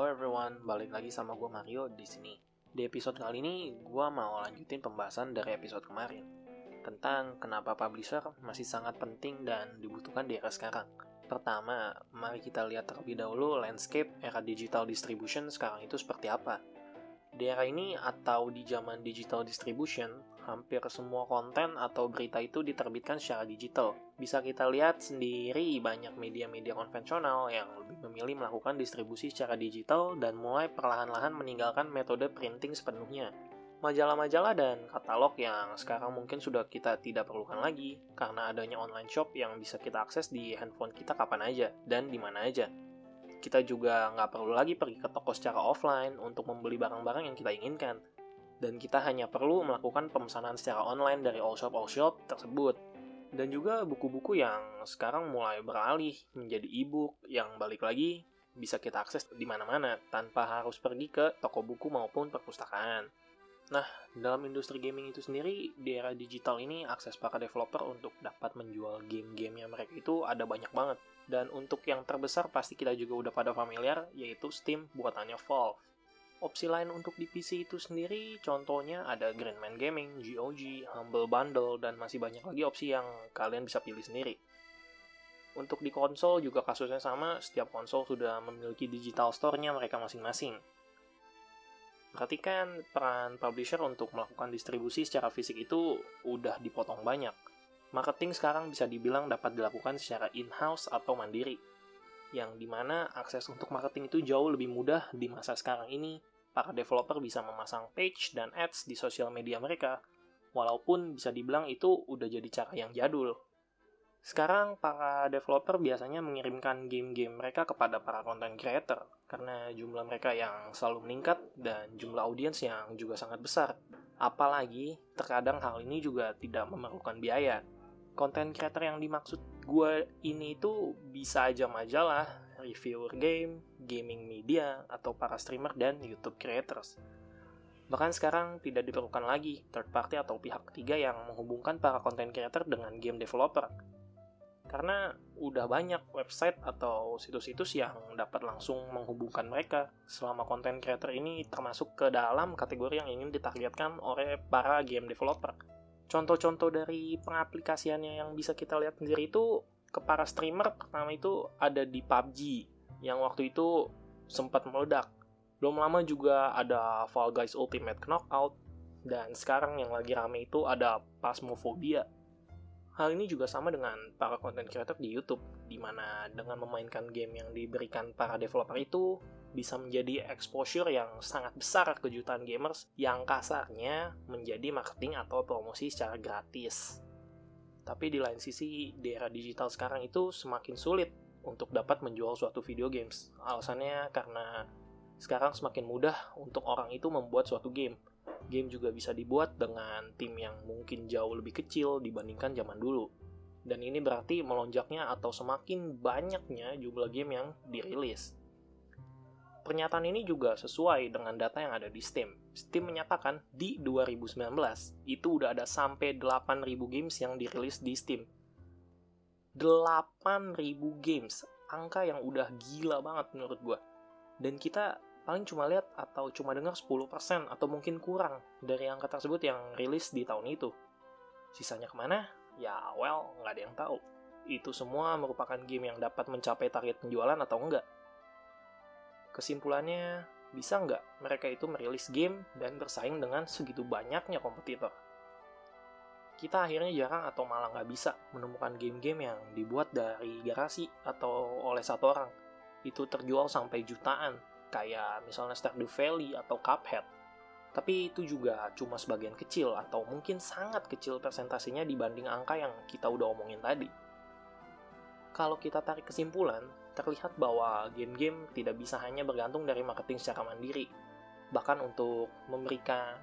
Halo everyone, balik lagi sama gue Mario di sini. Di episode kali ini, gue mau lanjutin pembahasan dari episode kemarin tentang kenapa publisher masih sangat penting dan dibutuhkan di era sekarang. Pertama, mari kita lihat terlebih dahulu landscape era digital distribution sekarang itu seperti apa. Di era ini atau di zaman digital distribution, hampir semua konten atau berita itu diterbitkan secara digital. Bisa kita lihat sendiri banyak media-media konvensional yang lebih memilih melakukan distribusi secara digital dan mulai perlahan-lahan meninggalkan metode printing sepenuhnya. Majalah-majalah dan katalog yang sekarang mungkin sudah kita tidak perlukan lagi karena adanya online shop yang bisa kita akses di handphone kita kapan aja dan di mana aja kita juga nggak perlu lagi pergi ke toko secara offline untuk membeli barang-barang yang kita inginkan. Dan kita hanya perlu melakukan pemesanan secara online dari all shop-all shop tersebut. Dan juga buku-buku yang sekarang mulai beralih menjadi e-book yang balik lagi bisa kita akses di mana-mana tanpa harus pergi ke toko buku maupun perpustakaan. Nah, dalam industri gaming itu sendiri, di era digital ini akses para developer untuk dapat menjual game-gamenya mereka itu ada banyak banget. Dan untuk yang terbesar pasti kita juga udah pada familiar, yaitu Steam buatannya Valve. Opsi lain untuk di PC itu sendiri, contohnya ada Grandman Gaming, GOG, Humble Bundle, dan masih banyak lagi opsi yang kalian bisa pilih sendiri. Untuk di konsol juga kasusnya sama, setiap konsol sudah memiliki digital store-nya mereka masing-masing. Perhatikan peran publisher untuk melakukan distribusi secara fisik itu udah dipotong banyak marketing sekarang bisa dibilang dapat dilakukan secara in-house atau mandiri, yang di mana akses untuk marketing itu jauh lebih mudah di masa sekarang ini. Para developer bisa memasang page dan ads di sosial media mereka, walaupun bisa dibilang itu udah jadi cara yang jadul. Sekarang para developer biasanya mengirimkan game-game mereka kepada para content creator karena jumlah mereka yang selalu meningkat dan jumlah audiens yang juga sangat besar. Apalagi terkadang hal ini juga tidak memerlukan biaya, konten creator yang dimaksud gue ini itu bisa aja majalah, reviewer game, gaming media, atau para streamer dan YouTube creators. Bahkan sekarang tidak diperlukan lagi third party atau pihak ketiga yang menghubungkan para content creator dengan game developer. Karena udah banyak website atau situs-situs yang dapat langsung menghubungkan mereka selama content creator ini termasuk ke dalam kategori yang ingin ditargetkan oleh para game developer contoh-contoh dari pengaplikasiannya yang bisa kita lihat sendiri itu ke para streamer pertama itu ada di PUBG yang waktu itu sempat meledak. Belum lama juga ada Fall Guys Ultimate Knockout dan sekarang yang lagi rame itu ada Phasmophobia. Hal ini juga sama dengan para content creator di YouTube, di mana dengan memainkan game yang diberikan para developer itu, bisa menjadi exposure yang sangat besar kejutan gamers yang kasarnya menjadi marketing atau promosi secara gratis. Tapi di lain sisi, di era digital sekarang itu semakin sulit untuk dapat menjual suatu video games. Alasannya karena sekarang semakin mudah untuk orang itu membuat suatu game. Game juga bisa dibuat dengan tim yang mungkin jauh lebih kecil dibandingkan zaman dulu. Dan ini berarti melonjaknya atau semakin banyaknya jumlah game yang dirilis. Pernyataan ini juga sesuai dengan data yang ada di Steam. Steam menyatakan di 2019 itu udah ada sampai 8.000 games yang dirilis di Steam. 8.000 games, angka yang udah gila banget menurut gue. Dan kita paling cuma lihat atau cuma dengar 10% atau mungkin kurang dari angka tersebut yang rilis di tahun itu. Sisanya ke mana? Ya, well, nggak ada yang tahu. Itu semua merupakan game yang dapat mencapai target penjualan atau enggak Kesimpulannya, bisa nggak mereka itu merilis game dan bersaing dengan segitu banyaknya kompetitor? Kita akhirnya jarang atau malah nggak bisa menemukan game-game yang dibuat dari garasi atau oleh satu orang. Itu terjual sampai jutaan, kayak misalnya Stardew Valley atau Cuphead. Tapi itu juga cuma sebagian kecil atau mungkin sangat kecil persentasenya dibanding angka yang kita udah omongin tadi. Kalau kita tarik kesimpulan, terlihat bahwa game-game tidak bisa hanya bergantung dari marketing secara mandiri. Bahkan untuk memberikan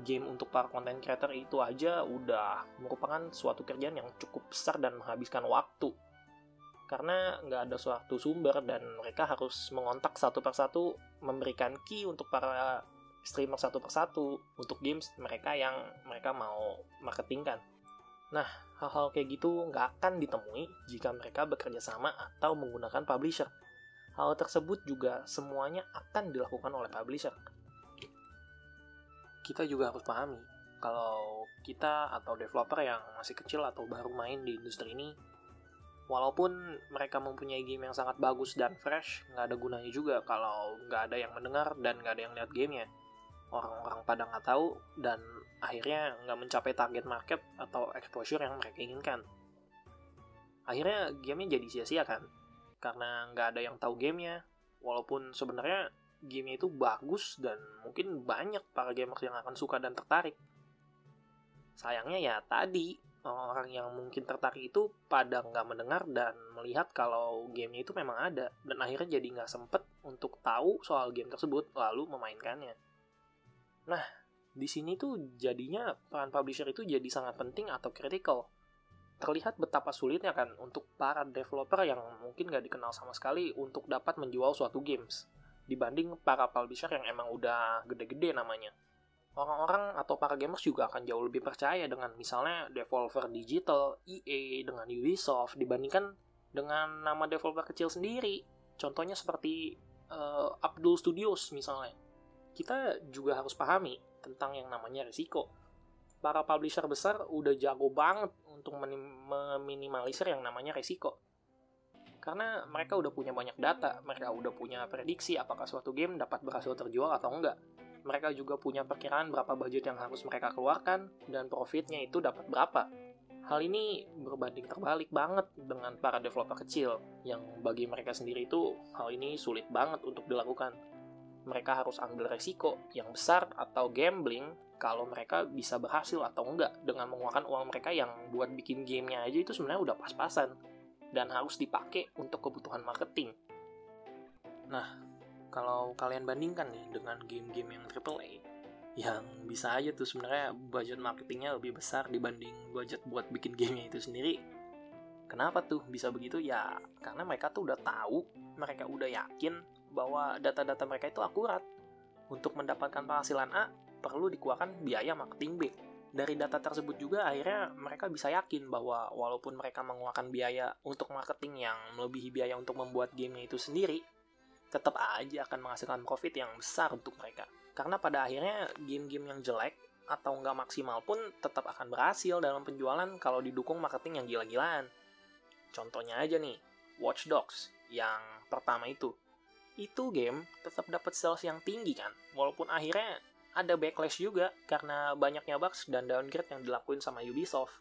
game untuk para content creator itu aja udah merupakan suatu kerjaan yang cukup besar dan menghabiskan waktu. Karena nggak ada suatu sumber dan mereka harus mengontak satu persatu memberikan key untuk para streamer satu persatu untuk games mereka yang mereka mau marketingkan. Nah, hal-hal kayak gitu nggak akan ditemui jika mereka bekerja sama atau menggunakan publisher. Hal tersebut juga semuanya akan dilakukan oleh publisher. Kita juga harus pahami kalau kita atau developer yang masih kecil atau baru main di industri ini, walaupun mereka mempunyai game yang sangat bagus dan fresh, nggak ada gunanya juga kalau nggak ada yang mendengar dan nggak ada yang lihat gamenya. Orang-orang pada nggak tahu dan akhirnya nggak mencapai target market atau exposure yang mereka inginkan. Akhirnya gamenya jadi sia-sia kan, karena nggak ada yang tahu gamenya, walaupun sebenarnya gamenya itu bagus dan mungkin banyak para gamers yang akan suka dan tertarik sayangnya ya tadi orang yang mungkin tertarik itu pada nggak mendengar dan melihat kalau gamenya itu memang ada dan akhirnya jadi nggak sempet untuk tahu soal game tersebut lalu memainkannya. Nah, di sini tuh jadinya peran publisher itu jadi sangat penting atau critical. Terlihat betapa sulitnya kan untuk para developer yang mungkin nggak dikenal sama sekali untuk dapat menjual suatu games dibanding para publisher yang emang udah gede-gede namanya orang-orang atau para gamers juga akan jauh lebih percaya dengan misalnya Devolver Digital, EA, dengan Ubisoft dibandingkan dengan nama developer kecil sendiri. Contohnya seperti uh, Abdul Studios misalnya. Kita juga harus pahami tentang yang namanya risiko. Para publisher besar udah jago banget untuk meminimalisir yang namanya risiko. Karena mereka udah punya banyak data, mereka udah punya prediksi apakah suatu game dapat berhasil terjual atau enggak mereka juga punya perkiraan berapa budget yang harus mereka keluarkan dan profitnya itu dapat berapa. Hal ini berbanding terbalik banget dengan para developer kecil, yang bagi mereka sendiri itu hal ini sulit banget untuk dilakukan. Mereka harus ambil resiko yang besar atau gambling kalau mereka bisa berhasil atau enggak dengan mengeluarkan uang mereka yang buat bikin gamenya aja itu sebenarnya udah pas-pasan dan harus dipakai untuk kebutuhan marketing. Nah, kalau kalian bandingkan nih dengan game-game yang AAA yang bisa aja tuh sebenarnya budget marketingnya lebih besar dibanding budget buat bikin gamenya itu sendiri kenapa tuh bisa begitu ya karena mereka tuh udah tahu mereka udah yakin bahwa data-data mereka itu akurat untuk mendapatkan penghasilan A perlu dikeluarkan biaya marketing B dari data tersebut juga akhirnya mereka bisa yakin bahwa walaupun mereka mengeluarkan biaya untuk marketing yang melebihi biaya untuk membuat gamenya itu sendiri tetap aja akan menghasilkan profit yang besar untuk mereka. Karena pada akhirnya game-game yang jelek atau nggak maksimal pun tetap akan berhasil dalam penjualan kalau didukung marketing yang gila-gilaan. Contohnya aja nih, Watch Dogs yang pertama itu. Itu game tetap dapat sales yang tinggi kan, walaupun akhirnya ada backlash juga karena banyaknya bugs dan downgrade yang dilakuin sama Ubisoft.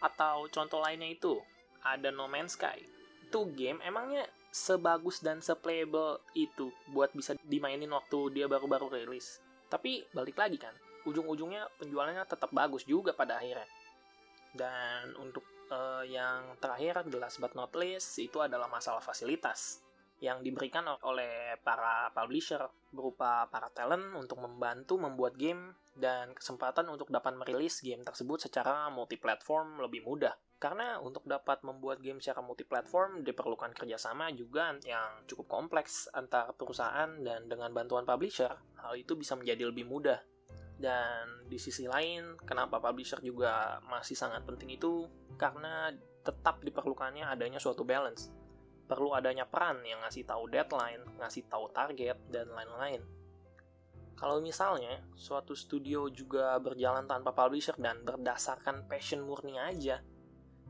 Atau contoh lainnya itu, ada No Man's Sky. Itu game emangnya sebagus dan seplayable itu buat bisa dimainin waktu dia baru-baru rilis. Tapi balik lagi kan, ujung-ujungnya penjualannya tetap bagus juga pada akhirnya. Dan untuk uh, yang terakhir, last but not least, itu adalah masalah fasilitas yang diberikan oleh para publisher berupa para talent untuk membantu membuat game dan kesempatan untuk dapat merilis game tersebut secara multiplatform lebih mudah. Karena untuk dapat membuat game secara multiplatform diperlukan kerjasama juga yang cukup kompleks antar perusahaan dan dengan bantuan publisher, hal itu bisa menjadi lebih mudah. Dan di sisi lain, kenapa publisher juga masih sangat penting itu? Karena tetap diperlukannya adanya suatu balance. Perlu adanya peran yang ngasih tahu deadline, ngasih tahu target, dan lain-lain. Kalau misalnya suatu studio juga berjalan tanpa publisher dan berdasarkan passion murni aja,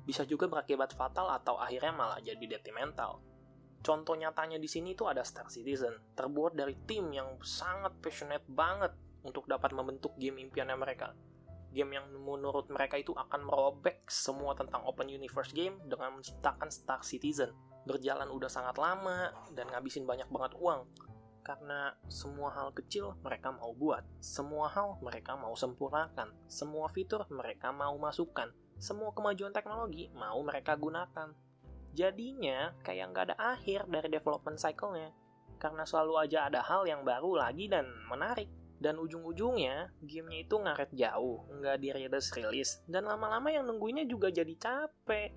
bisa juga berakibat fatal atau akhirnya malah jadi detrimental. Contoh nyatanya di sini itu ada Star Citizen, terbuat dari tim yang sangat passionate banget untuk dapat membentuk game impiannya mereka. Game yang menurut mereka itu akan merobek semua tentang open universe game dengan menciptakan Star Citizen. Berjalan udah sangat lama dan ngabisin banyak banget uang. Karena semua hal kecil mereka mau buat, semua hal mereka mau sempurnakan, semua fitur mereka mau masukkan, semua kemajuan teknologi mau mereka gunakan. Jadinya kayak nggak ada akhir dari development cycle-nya. Karena selalu aja ada hal yang baru lagi dan menarik. Dan ujung-ujungnya, gamenya itu ngaret jauh, nggak dirilis-rilis. Dan lama-lama yang nungguinnya juga jadi capek.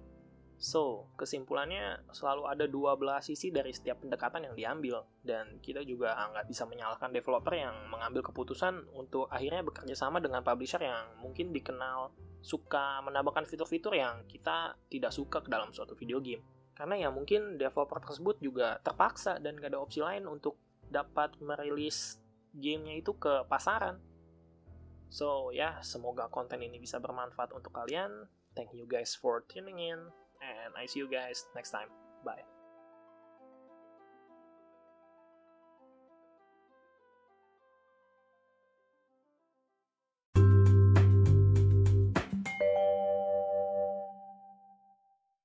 So, kesimpulannya selalu ada dua belah sisi dari setiap pendekatan yang diambil, dan kita juga nggak bisa menyalahkan developer yang mengambil keputusan untuk akhirnya bekerja sama dengan publisher yang mungkin dikenal suka menambahkan fitur-fitur yang kita tidak suka ke dalam suatu video game. Karena ya mungkin developer tersebut juga terpaksa dan gak ada opsi lain untuk dapat merilis gamenya itu ke pasaran. So ya, yeah, semoga konten ini bisa bermanfaat untuk kalian. Thank you guys for tuning in, and I see you guys next time. Bye.